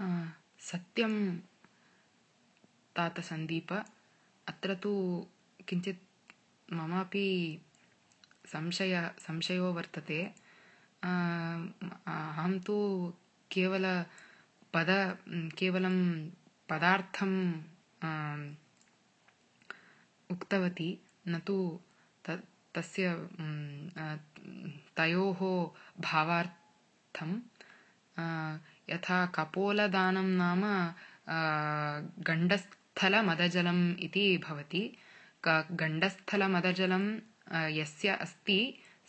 सत्यं तात सन्दीप अत्र तु किञ्चित् ममापि संशय संशयो वर्तते अहं तु केवल पद केवलं पदार्थं उक्तवती न तु तस्य तयोः भावार्थं यथा कपोलदानं नाम गण्डस्थलमदजलम् इति भवति। क गण्डस्थलमदजलं यस्य अस्ति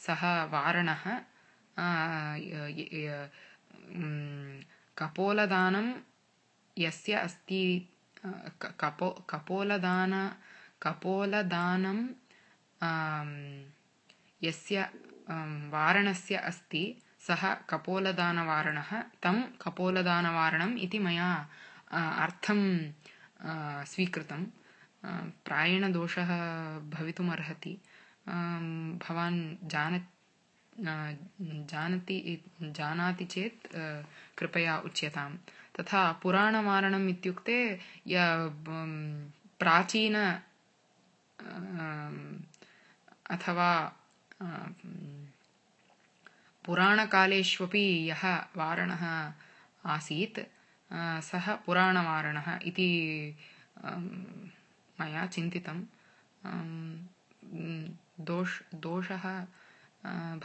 सः वारणः कपोलदानं यस्य अस्ति कपो कपोलदान कपोलदानं यस्य वारणस्य अस्ति सः कपोलदानवारणः तं कपोलदानवारणम् इति मया अर्थं स्वीकृतं. प्रायेण दोषः भवितुमर्हति. भवान् जान जानाति जानाति चेत् कृपया उच्यताम्। तथा पुराणवारणम् इत्युक्ते य प्राचीन अथवा पुराणकालेष्वपि यः वारणः आसीत् सः पुराणवारणः इति मया चिन्तितं दोष् दोषः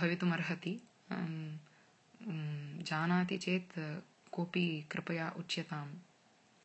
भवितुमर्हति। जानाति चेत् कोऽपि कृपया उच्यताम्